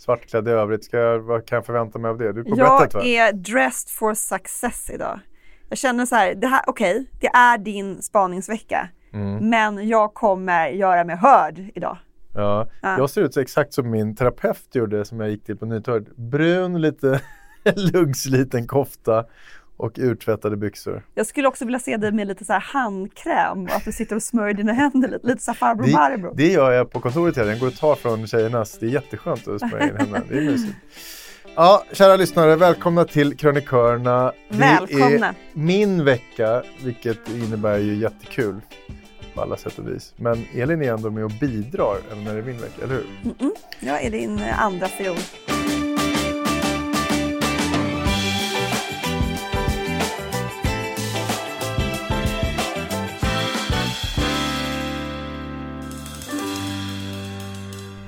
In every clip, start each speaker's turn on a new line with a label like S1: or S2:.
S1: svartklädd i övrigt. Ska jag, vad kan jag förvänta mig av det? Du är på
S2: Jag
S1: bettet va?
S2: är dressed for success idag. Jag känner så här, det här okej, det är din spaningsvecka.
S1: Mm.
S2: Men jag kommer göra mig hörd idag.
S1: Ja.
S2: Ja.
S1: Jag ser ut så exakt som min terapeut gjorde som jag gick till på Nytorget. Brun, lite luggsliten kofta och urtvättade byxor.
S2: Jag skulle också vilja se dig med lite så här handkräm och att du sitter och smörjer dina händer lite, lite så här farbror
S1: Det,
S2: Barbro.
S1: det gör jag på kontoret tiden. Jag går och tar från tjejernas. Det är jätteskönt att smörja in händerna. Det är mysigt. Ja, kära lyssnare, välkomna till Krönikörerna. Det
S2: Välkomna.
S1: är min vecka, vilket innebär ju jättekul på alla sätt och vis. Men Elin är ändå med och bidrar även när det är min vecka, eller hur?
S2: Mm-mm. Jag är din andra fiol.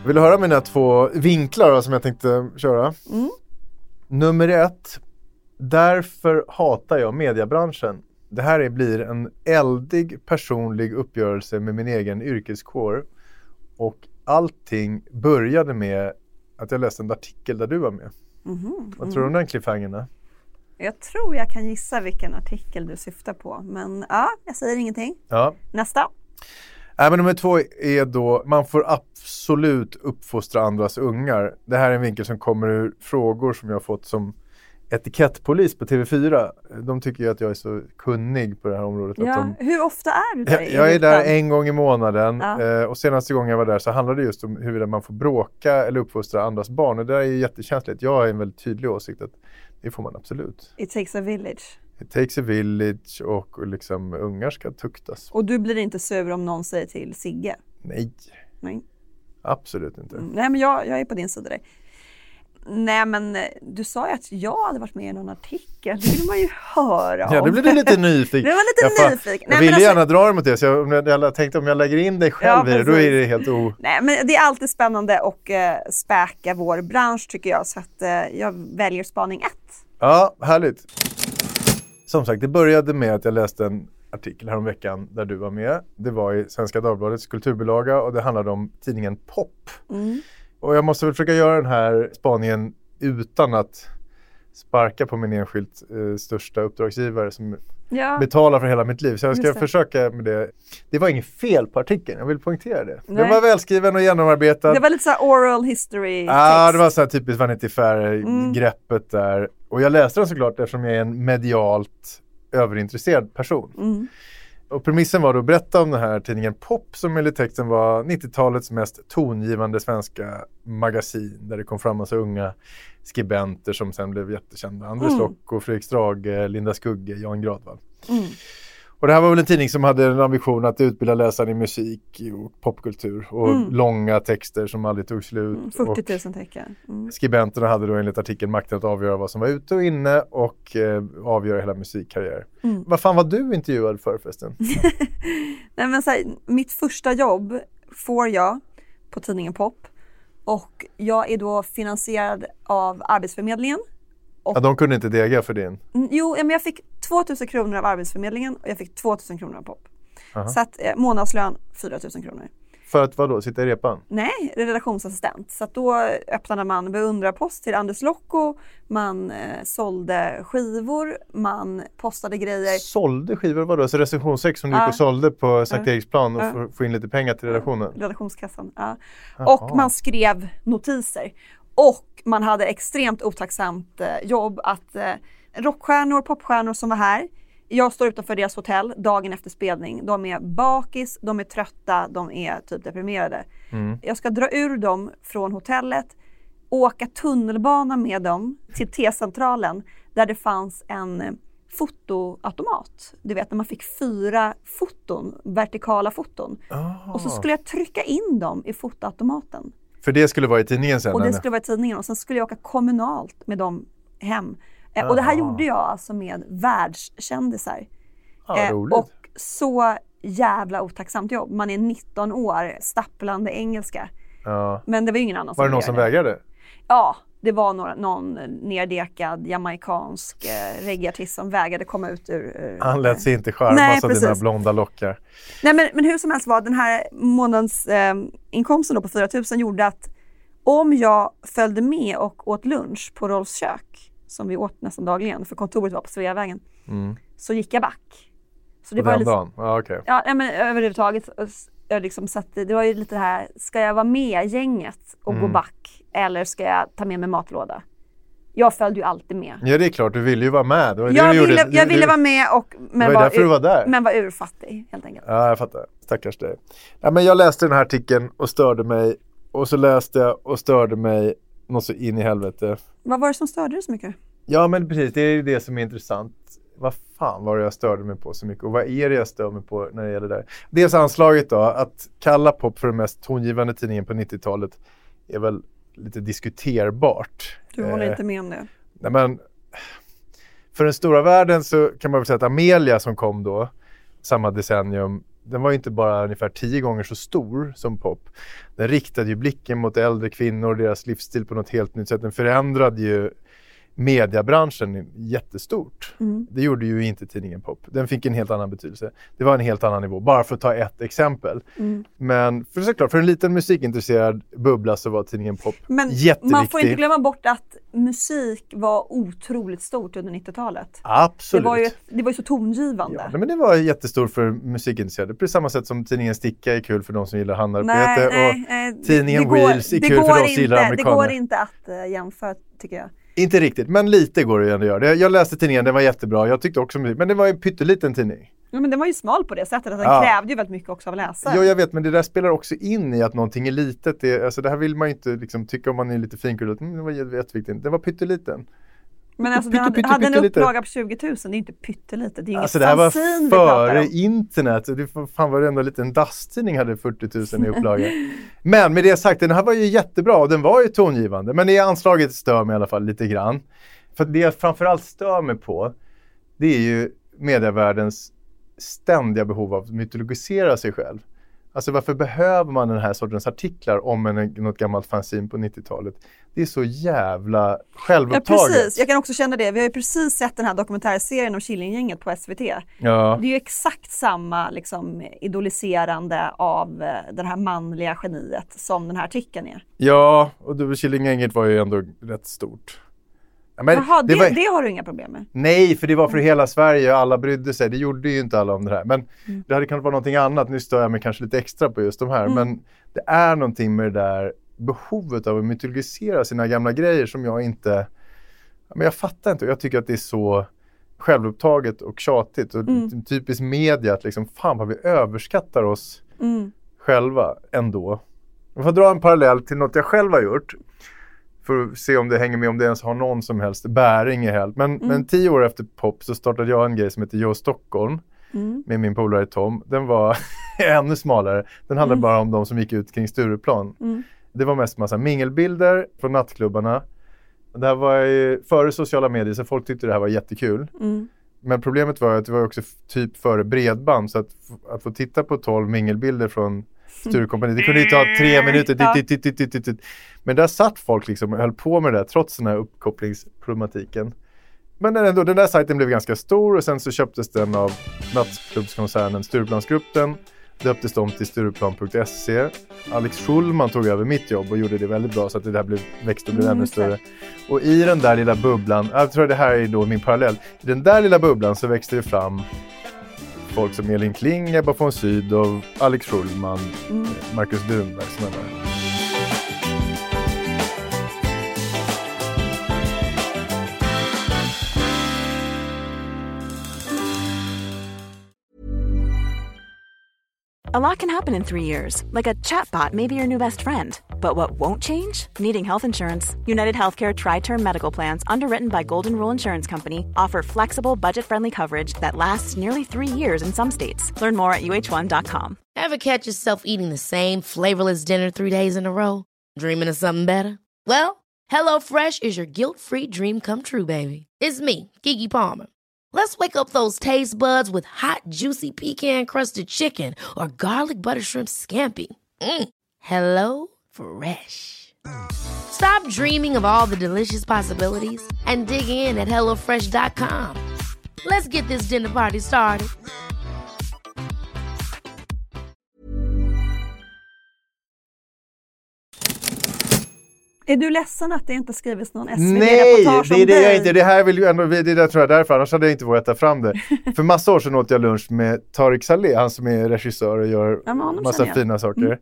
S1: Vill du höra mina två vinklar då, som jag tänkte köra?
S2: Mm.
S1: Nummer ett. Därför hatar jag mediebranschen. Det här är, blir en eldig personlig uppgörelse med min egen yrkeskår. Och allting började med att jag läste en artikel där du var med.
S2: Mhm,
S1: Vad tror du om den cliffhangern?
S2: Jag tror jag kan gissa vilken artikel du syftar på. Men ja, jag säger ingenting.
S1: Ja.
S2: Nästa.
S1: Nej, men nummer två är då, man får absolut uppfostra andras ungar. Det här är en vinkel som kommer ur frågor som jag har fått som etikettpolis på TV4. De tycker ju att jag är så kunnig på det här området.
S2: Ja,
S1: de,
S2: hur ofta är du där
S1: jag, jag är där en gång i månaden
S2: Ja.
S1: eh, och senaste gången jag var där så handlade det just om huruvida man får bråka eller uppfostra andras barn. Och det där är ju jättekänsligt. Jag har en väldigt tydlig åsikt att det får man absolut.
S2: It takes a village.
S1: It takes a village och liksom ungar ska tuktas.
S2: Och du blir inte sur om någon säger till Sigge?
S1: Nej,
S2: Nej.
S1: absolut inte.
S2: Mm, Nej men jag, jag är på din sida där. Nej men eh, du sa ju att jag hade varit med i någon artikel. Det vill man ju höra om.
S1: Ja, nu blir du lite nyfiken.
S2: Nu var lite
S1: jag,
S2: nyfiken.
S1: Jag
S2: Nej,
S1: vill
S2: men alltså-
S1: gärna dra det mot det, så jag, om jag, tänkte om jag lägger in dig själv
S2: Ja,
S1: i det, då är det helt o...
S2: Nej men det är alltid spännande att eh, späka vår bransch tycker jag. Så att eh, jag väljer spaning ett.
S1: Ja, härligt. Som sagt, det började med att jag läste en artikel häromveckan där du var med. Det var i Svenska Dagbladets kulturbilaga och det handlade om tidningen Pop.
S2: Mm.
S1: Och jag måste väl försöka göra den här spaningen utan att sparka på min enskilt eh, största uppdragsgivare som
S2: Ja.
S1: betalar för hela mitt liv. Så jag ska försöka med det. Det var inget fel på artikeln, jag vill poängtera det. Den
S2: Nej.
S1: var välskriven och genomarbetad.
S2: Det var lite så här oral history
S1: Ja,
S2: text.
S1: det var så här typiskt Vanity
S2: Mm.
S1: Fair-greppet där. Och jag läste den såklart eftersom jag är en medialt överintresserad person.
S2: Mm.
S1: Och premissen var då att berätta om den här tidningen Pop som enligt texten var 90-talets mest tongivande svenska magasin där det kom fram massa unga skribenter som sen blev jättekända. Anders
S2: Mm.
S1: Locko, Fredrik Strage, Linda Skugge, Jan Gradvall.
S2: Mm.
S1: Och det här var väl en tidning som hade en ambition att utbilda läsaren i musik och popkultur och
S2: Mm.
S1: långa texter som aldrig tog slut.
S2: Mm,
S1: och
S2: 40 000 tecken. Mm.
S1: skribenterna hade då enligt artikeln makten att avgöra vad som var ute och inne och eh, avgöra hela musikkarriär.
S2: Mm.
S1: Vad fan var du intervjuad för förresten?
S2: Nej, men så här, mitt första jobb får jag på tidningen Pop och jag är då finansierad av Arbetsförmedlingen.
S1: Ja, de kunde inte dega för din.
S2: Mm, Jo, men jag fick 2000 kronor av Arbetsförmedlingen och jag fick 2000 kronor av POP.
S1: Aha.
S2: Så att eh, månadslön 4000 kronor.
S1: För att vadå, sitta i repan?
S2: Nej, redaktionsassistent. Så att då öppnade man beundrarpost till Anders Lokko, man eh, sålde skivor, man postade grejer.
S1: Sålde skivor vadå? Så recensionssex som du gick och sålde på Sankt. Eriksplan och
S2: Ja.
S1: få- in lite pengar till redaktionen?
S2: redaktionskassan. Ja. Och man skrev notiser. Och man hade extremt otacksamt eh, jobb att eh, rockstjärnor, popstjärnor som var här. Jag står utanför deras hotell dagen efter spelning. De är bakis, de är trötta, de är typ deprimerade.
S1: Mm.
S2: Jag ska dra ur dem från hotellet, åka tunnelbana med dem till T-centralen där det fanns en fotoautomat. Du vet när man fick fyra foton, vertikala foton. Och så skulle jag trycka in dem i fotoautomaten.
S1: För det skulle vara i tidningen sen?
S2: Och det
S1: eller?
S2: skulle vara i tidningen och sen skulle jag åka kommunalt med dem hem. Eh, och det här gjorde jag alltså med världskändisar.
S1: Ja,
S2: Eh, och så jävla otacksamt jobb. Man är 19 år, stapplande engelska.
S1: ja.
S2: Men det var ju ingen annan
S1: Var det
S2: ville
S1: någon
S2: göra
S1: som vägrade?
S2: Ja, det var några, någon neddekad jamaicansk eh, reggaeartist som vägrade komma ut ur... ur
S1: Han lät sig inte charmas av dina blonda lockar.
S2: Nej men, men hur som helst var den här månads eh, på 4 000 gjorde att om jag följde med och åt lunch på Rolfs kök, som vi åt nästan dagligen för kontoret var på Sveavägen,
S1: Mm.
S2: så gick jag back. Så
S1: På
S2: var
S1: den
S2: lite,
S1: dagen? Ja, okej.
S2: ja, men överhuvudtaget, s- jag liksom satt, det var ju lite det här, ska jag vara med gänget och gå
S1: Mm.
S2: back eller ska jag ta med mig matlåda? Jag följde ju alltid med.
S1: Ja, det är klart. Du ville ju vara med. Det var det
S2: Jag
S1: du
S2: ville,
S1: gjorde.
S2: jag
S1: Du-
S2: ville vara med och, men,
S1: Det var
S2: var
S1: därför du var där.
S2: men var urfattig helt enkelt.
S1: Ja, jag fattar. Stackars dig. Ja, men jag läste den här artikeln och störde mig. Och så läste jag och störde mig något så in i helvete.
S2: Vad var det som störde dig så mycket?
S1: Ja, men precis. Det är det som är intressant. Vad fan var det jag störde mig på så mycket? Och vad är det jag stör mig på när det gäller det där? Dels anslaget då, att kalla pop för den mest tongivande tidningen på 90-talet är väl lite diskuterbart.
S2: Du håller
S1: Eh,
S2: inte med om det?
S1: Nej, men, för den stora världen så kan man väl säga att Amelia som kom då, samma decennium, den var ju inte bara ungefär tio gånger så stor som pop. Den riktade ju blicken mot äldre kvinnor och deras livsstil på något helt nytt sätt. Den förändrade ju mediebranschen jättestort.
S2: Mm.
S1: Det gjorde ju inte tidningen Pop. Den fick en helt annan betydelse. Det var en helt annan nivå, bara för att ta ett exempel.
S2: Mm.
S1: Men för såklart, för en liten musikintresserad bubbla så var tidningen Pop
S2: Men
S1: jätteviktig.
S2: man får inte glömma bort att musik var otroligt stort under 90-talet. Det
S1: Absolut.
S2: var, ju det var ju så tongivande.
S1: Ja, men det var jättestort för musikintresserade. På samma sätt som tidningen Sticka är kul för de som gillar handarbete.
S2: nej,
S1: och
S2: nej,
S1: tidningen
S2: det går-
S1: Wheels är
S2: det
S1: kul för de som gillar
S2: Det
S1: amerikaner.
S2: går inte att uh, jämföra tycker jag.
S1: Inte riktigt, men lite går det ju ändå att göra. Jag läste tidningen, den var jättebra. Jag tyckte också men det var en pytteliten tidning.
S2: Ja, men den var ju smal på det sättet att den
S1: Ja.
S2: krävde ju väldigt mycket också av läsaren.
S1: Jo, jag vet, men det där spelar också in i att någonting är litet. Det, alltså, det här vill man ju inte liksom, tycka om man är lite finkullig. Mm, det var jä- jätteviktigt. Den var pytteliten.
S2: Men alltså,
S1: pytte,
S2: den hade,
S1: pytte,
S2: hade en
S1: pyttelite.
S2: upplaga på 20 000, det är inte pyttelite. Det är inget
S1: Alltså det här var före internet. Det var fan varenda liten dasstidning hade 40 000 i upplaga. Men med det sagt, den här var ju jättebra och den var ju tongivande. Men det anslaget stör mig i alla fall lite grann. För det jag framförallt stör mig på, det är ju medievärldens ständiga behov av att mytologisera sig själv. Alltså varför behöver man den här sortens artiklar om en, något gammalt fanzine på 90-talet? Det är så jävla
S2: Ja
S1: självupptaget.
S2: precis, jag kan också känna det. Vi har ju precis sett den här dokumentärserien om Killinggänget på SVT.
S1: Ja.
S2: Det är ju exakt samma liksom, idoliserande av eh, det här manliga geniet som den här artikeln är.
S1: Ja, och Killinggänget var ju ändå rätt stort. Men
S2: Jaha, det,
S1: var-
S2: det har du inga problem med?
S1: Nej, för det var för hela Sverige och alla brydde sig. Det gjorde ju inte alla om det här. Men
S2: Mm.
S1: det hade kunnat vara någonting annat. Nu stör jag mig kanske lite extra på just de här.
S2: Mm.
S1: Men det är någonting med det där behovet av att mytologisera sina gamla grejer som jag inte... Men jag fattar inte. Jag tycker att det är så självupptaget och tjatigt. Och
S2: Mm.
S1: typiskt media att liksom, fan vad vi överskattar oss
S2: Mm.
S1: själva ändå. Jag får dra en parallell till något jag själv har gjort. För att se om det hänger med, om det ens har någon som helst bäring i helt. Men,
S2: Mm.
S1: men tio år efter pop så startade jag en grej som heter Joe Stockholm
S2: Mm.
S1: med min polare Tom. Den var ännu smalare. Den handlade bara om de som gick ut kring Stureplan.
S2: Mm.
S1: Det var mest massa mingelbilder från nattklubbarna. Det här var ju före sociala medier så folk tyckte det här var jättekul.
S2: Mm.
S1: Men problemet var att det var också typ före bredband så att, att få titta på 12 mingelbilder från Sturecompagniet, det kunde ju ta tre minuter.
S2: Ja.
S1: Dit, dit, dit, dit, dit, dit. Men där satt folk liksom och höll på med det där trots den här uppkopplingsproblematiken. men ändå, den där sajten blev ganska stor och sen så köptes den av nattklubbskoncernen Stureplansgruppen. Döptes de till Stureplan.se. Alex Schulman tog över mitt jobb och gjorde det väldigt bra så att det där blev, växte och blev
S2: Mm,
S1: ännu större. Och i den där lilla bubblan, jag tror det här är då min parallell. I den där lilla bubblan så växte det fram folk som Elin Kling, Ebba von Sydow, Alex Schulman,
S2: Mm.
S1: Marcus Brunberg. Sådana där.
S3: A lot can happen in three years, like a chatbot may be your new best friend. But what won't change? Needing health insurance. United Healthcare Tri Term Medical Plans, underwritten by Golden Rule Insurance Company, offer flexible, budget friendly coverage that lasts nearly three years in some states. Learn more at uh1.com.
S4: Ever catch yourself eating the same flavorless dinner three days in a row? Dreaming of something better? Well, HelloFresh is your guilt-free dream come true, baby. It's me, Kiki Palmer. Let's wake up those taste buds with hot, juicy pecan-crusted chicken or garlic butter shrimp scampi. Mm. Hello Fresh. Stop dreaming of all the delicious possibilities and dig in at HelloFresh.com. Let's get this dinner party started.
S2: Är du ledsen att det inte skrivits någon
S1: Nej,
S2: SVT-reportage
S1: det
S2: om
S1: är det jag inte. Det här vill ju ändå, det är där tror jag därför, annars hade jag inte vågat ta fram det. För massa år sedan åt jag lunch med Tarik Saleh, han som är regissör och gör
S2: Ja,
S1: massa fina saker.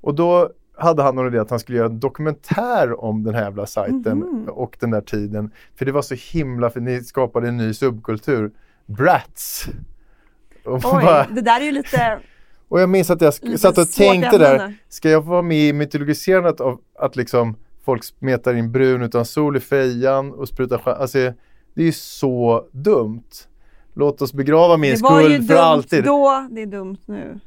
S1: Och då hade han någon idé att han skulle göra en dokumentär om den här jävla sajten
S2: Mhm.
S1: och den där tiden. För det var så himla för ni skapade en ny subkultur. Brats. Och,
S2: Oj,
S1: bara,
S2: det där är ju lite...
S1: och jag minns att jag
S2: Lite
S1: satt och tänkte där, ska jag vara med i mytologiserandet av att liksom folk smetar in brun utan sol i fejan och sprutar Alltså det är ju så dumt. Låt oss begrava min
S2: Det var ju
S1: skuld för
S2: dumt
S1: alltid.
S2: då, det är dumt nu.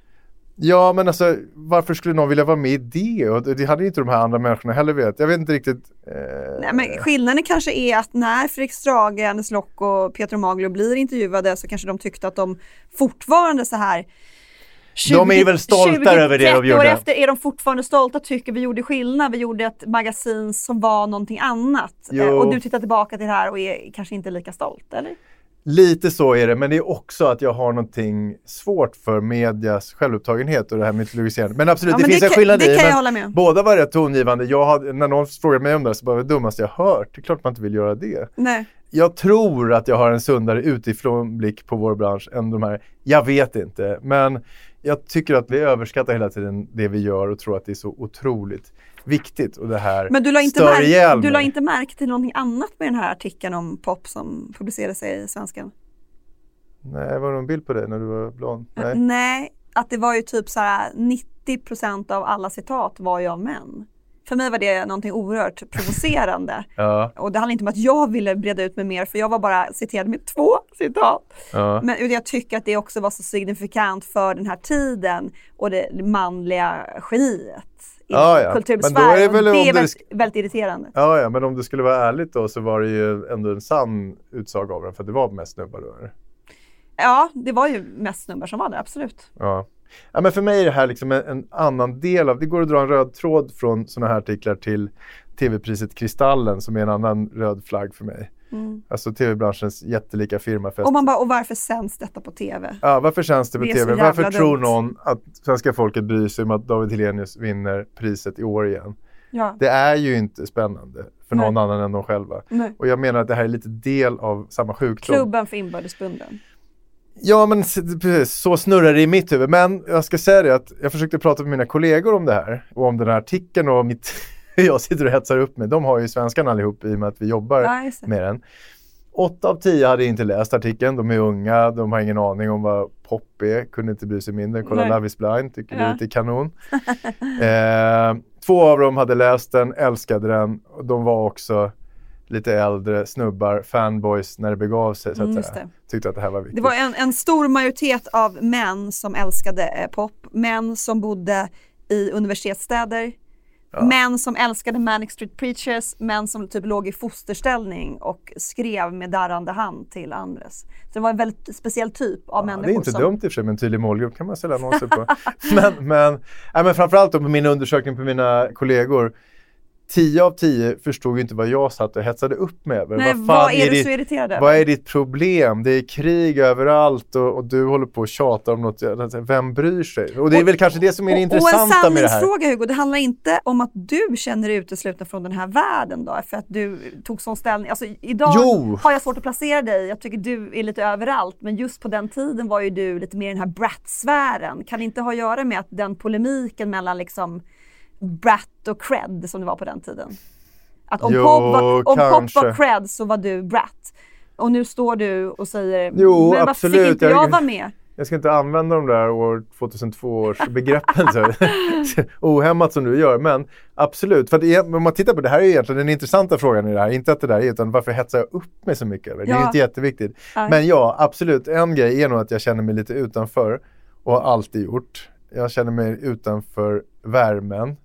S1: Ja men alltså varför skulle någon vilja vara med i det? Och det hade ju inte de här andra människorna heller vet. Jag vet inte riktigt. Eh,
S2: Nej, men skillnaden kanske är att när Fredrik Strage, Anders Lock och Peter Maglio blir intervjuade så kanske de tyckte att de fortfarande så här
S1: De är väl stolta över det de
S2: 30 år
S1: gjorde.
S2: efter är de fortfarande stolta, tycker vi gjorde skillnad, vi gjorde ett magasin som var någonting annat.
S1: Jo.
S2: Eh, Och du tittar tillbaka till det här och är kanske inte lika stolt, eller?
S1: Lite så är det, men det är också att jag har någonting svårt för medias självupptagenhet och det här mytologiserandet. Men absolut,
S2: Ja,
S1: det
S2: men
S1: finns
S2: det
S1: en
S2: kan-
S1: skillnad
S2: det
S1: i
S2: kan jag hålla med.
S1: Båda var rätt tongivande. Jag hade, när någon frågade mig om det så bara, det dummaste jag hört. Det är klart man inte vill göra det.
S2: Nej.
S1: Jag tror att jag har en sundare utifrån blick på vår bransch än de här. Jag vet inte, men jag tycker att vi överskattar hela tiden det vi gör och tror att det är så otroligt viktigt. Och det här
S2: Men du la, inte
S1: stör ihjäl
S2: du la inte märke till någonting annat med den här artikeln om pop som publicerades i Svenskan?
S1: Nej, var det någon bild på dig när du var blond? Nej.
S2: Nej, att det var ju typ så här 90% av alla citat var ju av män. För mig var det någonting oerhört provocerande.
S1: Ja,
S2: Och det handlar inte om att jag ville breda ut mig mer för jag var bara citerad med två citat.
S1: ja.
S2: Men jag tycker att det också var så signifikant för den här tiden och det manliga geniet
S1: Ja, ja.
S2: kultursfären.
S1: Det väl
S2: det är väldigt,
S1: sk-
S2: väldigt irriterande.
S1: Ja, ja, men om det skulle vara ärligt då så var det ju ändå en sann utsaga av den för det var mest snubbar då.
S2: Ja, det var ju mest snubbar som var där, absolut.
S1: Ja. ja, men för mig är det här liksom en, en annan del av, det går att dra en röd tråd från sådana här artiklar till tv-priset Kristallen som är en annan röd flagg för mig. Alltså tv-branschens jättelika firmafest.
S2: Mm. Och man bara, och varför sänds detta på TV?
S1: Ja, varför känns det på
S2: Det
S1: tv? Varför tror
S2: dumt.
S1: någon att svenska folket bryr sig om att David Hellenius vinner priset i år igen?
S2: Ja.
S1: Det är ju inte spännande för någon
S2: Nej.
S1: annan än de själva.
S2: Nej.
S1: Och jag menar att det här är lite del av samma sjukdom.
S2: Klubben för inbördes beundran.
S1: Ja, men precis, så snurrar det i mitt huvud. Men jag ska säga det att jag försökte prata med mina kollegor om det här och om den här artikeln och mitt, jag sitter och hetsar upp med. De har ju svenskan allihop i och med att vi jobbar
S2: Ja, det.
S1: med den. Åtta av tio hade inte läst artikeln. De är unga, de har ingen aning om vad pop är, kunde inte bry sig mindre. Kolla
S2: Nej.
S1: Love is blind, tycker
S2: Ja.
S1: livet är kanon. eh, två av dem hade läst den, älskade den. De var också lite äldre snubbar, fanboys när det begav sig. Så att
S2: Mm,
S1: säga.
S2: det.
S1: Tyckte att det här var viktigt.
S2: Det var en, en stor majoritet av män som älskade eh, pop, män som bodde i universitetsstäder, män som älskade Manic Street Preachers, män som typ låg i fosterställning och skrev med darrande hand till Andres. Så det var en väldigt speciell typ av
S1: Ja,
S2: människor.
S1: det är inte
S2: som,
S1: dumt i och för sig med en tydlig målgrupp kan man sälja annonser på. men, men, nej, men framförallt då på min undersökning på mina kollegor. 10 av 10 förstod ju inte vad jag satt och hetsade upp mig över.
S2: Nej,
S1: vad,
S2: vad
S1: fan
S2: är du så irriterad över?
S1: Vad är ditt problem? Det är krig överallt och, och du håller på och tjatar om något. Vem bryr sig? Och det är väl kanske det som är det intressanta
S2: och en
S1: med det här.
S2: sanningsfråga Hugo, det handlar inte om att du känner dig utesluten från den här världen då, för att du tog sån ställning. Alltså idag
S1: Jo.
S2: har jag svårt att placera dig, jag tycker du är lite överallt, men just på den tiden var ju du lite mer i den här brat-sfären. Kan det inte ha att göra med att den polemiken mellan liksom brat och cred som det var på den tiden? Att om
S1: Jo,
S2: pop var, om pop var cred så var du brat. Och nu står du och säger,
S1: Jo,
S2: men varför
S1: absolut.
S2: fick inte
S1: Jag-
S2: jag vara med?
S1: Jag ska inte använda de där år 2002 års begreppen så ohämmat som du gör. Men absolut, för att det- om man tittar på det här är egentligen den intressanta frågan i det här. Inte att det där är, utan varför hetsar jag upp mig så mycket? Det är
S2: Ja.
S1: inte jätteviktigt.
S2: Nej.
S1: Men ja, absolut. En grej är nog att jag känner mig lite utanför och har alltid gjort. Jag känner mig utanför värmen.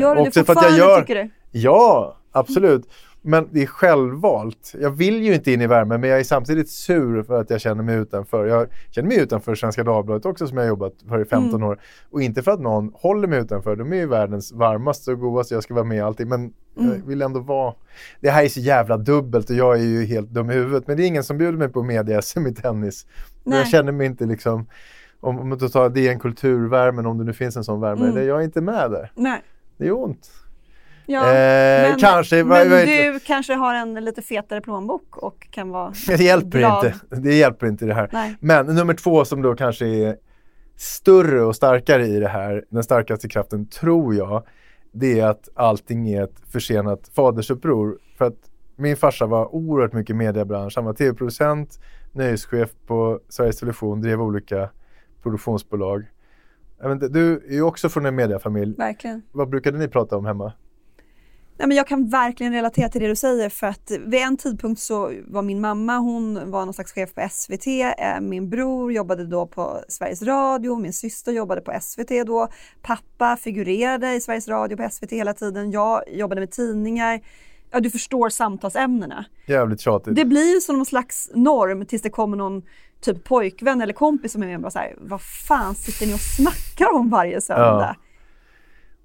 S2: Gör du det
S1: Också för att
S2: fortfarande
S1: jag gör-
S2: tycker du?
S1: Ja, absolut. Men det är självvalt. Jag vill ju inte in i värmen men jag är samtidigt sur för att jag känner mig utanför. Jag känner mig utanför Svenska Dagbladet också som jag har jobbat för i 15
S2: Mm.
S1: år. Och inte för att någon håller mig utanför. De är ju världens varmaste och godaste. Jag ska vara med i allting. Men
S2: Mm.
S1: jag vill ändå vara... Det här är så jävla dubbelt och jag är ju helt dum i huvudet. Men det är ingen som bjuder mig på media-SM i tennis. Och
S2: Nej.
S1: Jag känner mig inte liksom... Om, om du tar det är en kulturvärmen, om det nu finns en sån värme.
S2: Mm.
S1: Det, jag är inte med där.
S2: Nej.
S1: Det är ont.
S2: Ja,
S1: Eh, kanske, vad-
S2: men
S1: vad är
S2: du kanske har en lite fetare plånbok och kan vara
S1: Det hjälper
S2: glad.
S1: inte. Det hjälper inte det här.
S2: Nej.
S1: Men nummer två som då kanske är större och starkare i det här, den starkaste kraften tror jag, det är att allting är ett försenat fadersuppror. För att min farsa var oerhört mycket mediebransch. Han var tv-producent, nöjeschef på Sveriges Television, drev olika produktionsbolag. Jag inte, du är ju också från en mediafamilj.
S2: Verkligen.
S1: Vad brukade ni prata om hemma?
S2: Nej, men jag kan verkligen relatera till det du säger för att vid en tidpunkt så var min mamma, hon var någon slags chef på SVT, eh, min bror jobbade då på Sveriges Radio, min syster jobbade på SVT då, pappa figurerade i Sveriges Radio på SVT hela tiden, jag jobbade med tidningar. Ja, du förstår samtalsämnena.
S1: Jävligt tjatigt.
S2: Det blir som någon slags norm tills det kommer någon typ pojkvän eller kompis som är med och bara så här, vad fan sitter ni och snackar om varje söndag?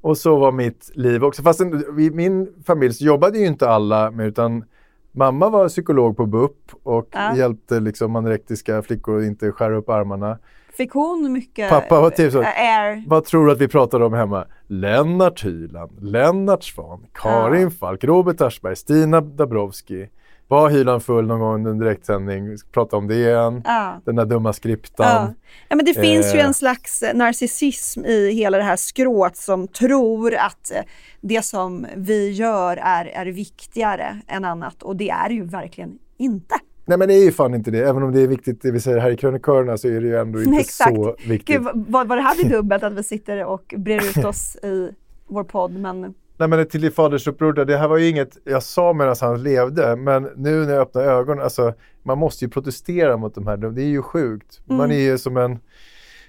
S1: Och så var mitt liv också. Fast i min familj så jobbade ju inte alla med utan mamma var psykolog på BUP och
S2: Ja.
S1: hjälpte liksom anorektiska flickor att inte skära upp armarna.
S2: Fick hon mycket
S1: Pappa var typ så.
S2: eh, air?
S1: Vad tror du att vi pratade om hemma? Lennart Hyland, Lennart Svan, Karin
S2: Ja.
S1: Falk, Robert Aschberg, Stina Dabrowski. Var Hyland full någon gång under en direktsändning? Prata om det igen.
S2: Ja.
S1: Den där dumma skriptan.
S2: Ja. ja, men det finns ju
S1: Eh.
S2: en slags eh, narcissism i hela det här skrået som tror att eh, det som vi gör är, är viktigare än annat och det är ju verkligen inte.
S1: Nej men det är ju fan inte det. Även om det är viktigt det vi säger här i krönikörerna så är det ju ändå inte
S2: Exakt.
S1: så viktigt.
S2: Gud, vad, vad det här blir dubbelt att vi sitter och brer ut oss i vår podd men
S1: Nej men till ditt fadersuppror, det här var ju inget jag sa medan han levde, men nu när jag öppnar ögonen, alltså man måste ju protestera mot de här, det är ju sjukt.
S2: Mm.
S1: Man är ju som en,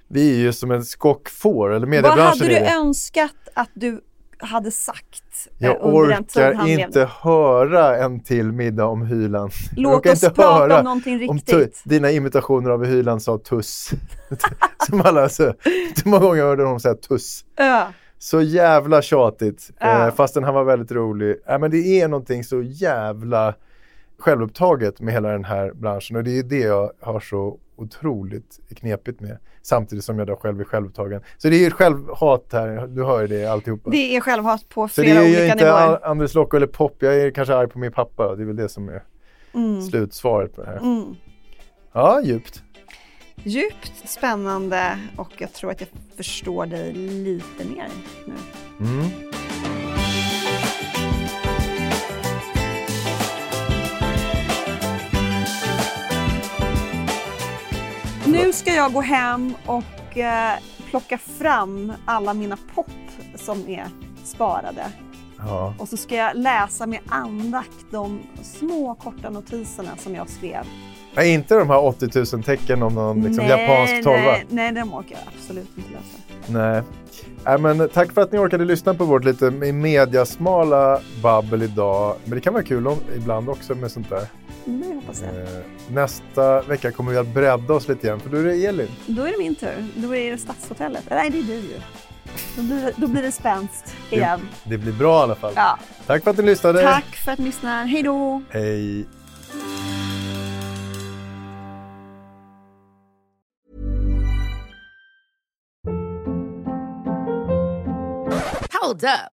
S1: vi är ju som en skockfår, eller
S2: vad
S1: mediebranschen
S2: hade du önskat att du hade sagt eh,
S1: Jag
S2: under den tid han
S1: inte
S2: levde?
S1: höra en till middag om Hyland.
S2: Låt oss
S1: inte
S2: prata
S1: höra
S2: om någonting
S1: om
S2: riktigt.
S1: tu- dina imitationer av Hyland sa tuss. som alla, så, många gånger hörde de säga tuss?
S2: Ja.
S1: Så jävla tjatigt,
S2: Ja.
S1: eh, fastän han var väldigt rolig. Äh, men det är någonting så jävla självupptaget med hela den här branschen och det är det jag har så otroligt knepigt med. Samtidigt som jag då själv är självupptagen. Så det är ju självhat här, du hör det alltihopa.
S2: Det är självhat på
S1: så det
S2: flera
S1: är ju
S2: olika
S1: inte
S2: nivåer.
S1: Anders Locke eller Pop, jag är kanske arg på min pappa det är väl det som är
S2: Mm.
S1: slutsvaret på det här.
S2: Mm.
S1: Ja, djupt.
S2: Djupt spännande och jag tror att jag förstår dig lite mer nu.
S1: Mm.
S2: Ska jag gå hem och eh, plocka fram alla mina pop som är sparade.
S1: Ja.
S2: Och så ska jag läsa med andakt de små korta notiserna som jag skrev.
S1: Nej, inte de här 80 000 tecken om någon liksom, japansk tolva.
S2: nej, nej, de orkar jag absolut inte läsa.
S1: Nej. Nej, men tack för att ni orkade lyssna på vårt lite mediasmala babbel idag. Men det kan vara kul om, ibland också med sånt där.
S2: Mm, det hoppas jag.
S1: Eh, nästa vecka kommer vi att bredda oss lite igen, för då är det Elin.
S2: Då är det min tur. Då är det Stadshotellet. Nej, det är du ju. Då blir, det- då blir det spänst igen.
S1: Det blir bra i alla fall.
S2: Ja.
S1: Tack för att ni lyssnade.
S2: Tack för att ni lyssnar. Hej då!
S1: Hej.
S4: Hold up.